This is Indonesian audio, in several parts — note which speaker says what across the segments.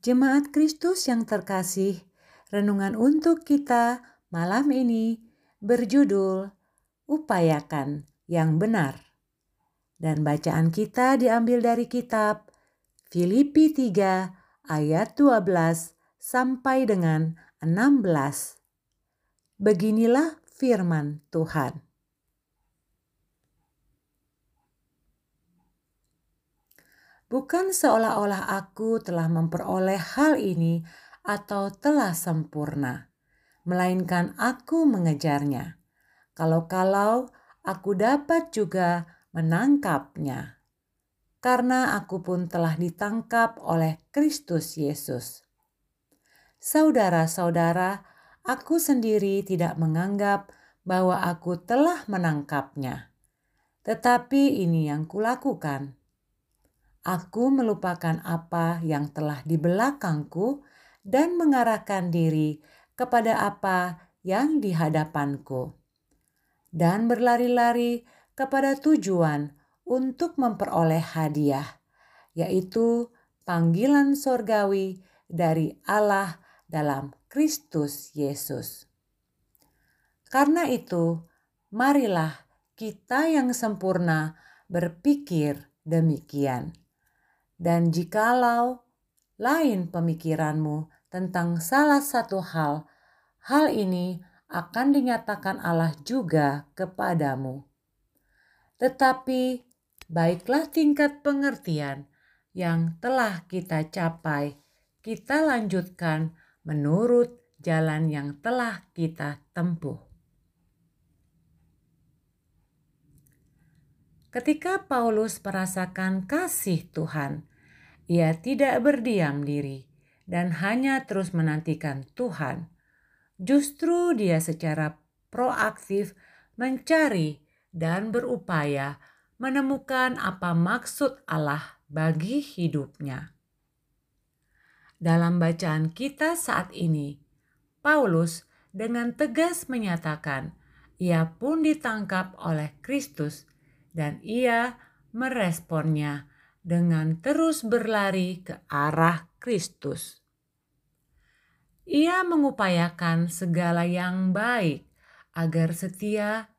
Speaker 1: Jemaat Kristus yang terkasih, renungan untuk kita malam ini berjudul Upayakan yang Benar. Dan bacaan kita diambil dari kitab Filipi 3 ayat 12 sampai dengan 16. Beginilah firman Tuhan. Bukan seolah-olah aku telah memperoleh hal ini atau telah sempurna, melainkan aku mengejarnya. Kalau-kalau aku dapat juga menangkapnya, karena aku pun telah ditangkap oleh Kristus Yesus. Saudara-saudara, aku sendiri tidak menganggap bahwa aku telah menangkapnya, tetapi ini yang kulakukan Aku melupakan apa yang telah di belakangku dan mengarahkan diri kepada apa yang di hadapanku, dan berlari-lari kepada tujuan untuk memperoleh hadiah, yaitu panggilan sorgawi dari Allah dalam Kristus Yesus. Karena itu, marilah kita yang sempurna berpikir demikian. Dan jikalau lain pemikiranmu tentang salah satu hal, hal ini akan dinyatakan Allah juga kepadamu. Tetapi baiklah tingkat pengertian yang telah kita capai, kita lanjutkan menurut jalan yang telah kita tempuh. Ketika Paulus merasakan kasih Tuhan, ia tidak berdiam diri dan hanya terus menantikan Tuhan. Justru dia secara proaktif mencari dan berupaya menemukan apa maksud Allah bagi hidupnya. Dalam bacaan kita saat ini, Paulus dengan tegas menyatakan ia pun ditangkap oleh Kristus dan ia meresponnya dengan terus berlari ke arah Kristus. Ia mengupayakan segala yang baik agar setia,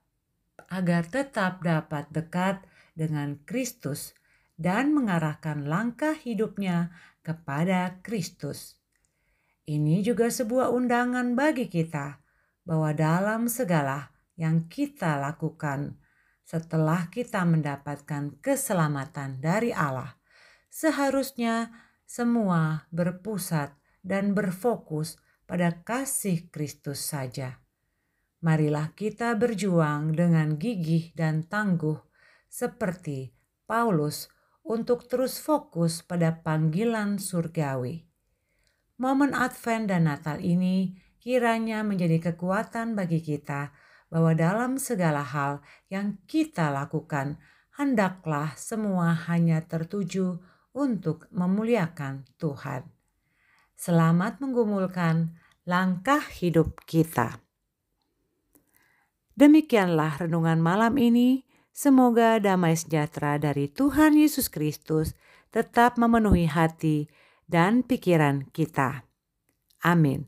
Speaker 1: agar tetap dapat dekat dengan Kristus dan mengarahkan langkah hidupnya kepada Kristus. Ini juga sebuah undangan bagi kita bahwa dalam segala yang kita lakukan, setelah kita mendapatkan keselamatan dari Allah, seharusnya semua berpusat dan berfokus pada kasih Kristus saja. Marilah kita berjuang dengan gigih dan tangguh, seperti Paulus, untuk terus fokus pada panggilan surgawi. Momen Advent dan Natal ini kiranya menjadi kekuatan bagi kita bahwa dalam segala hal yang kita lakukan, hendaklah semua hanya tertuju untuk memuliakan Tuhan. Selamat menggumulkan langkah hidup kita. Demikianlah renungan malam ini. Semoga damai sejahtera dari Tuhan Yesus Kristus tetap memenuhi hati dan pikiran kita. Amin.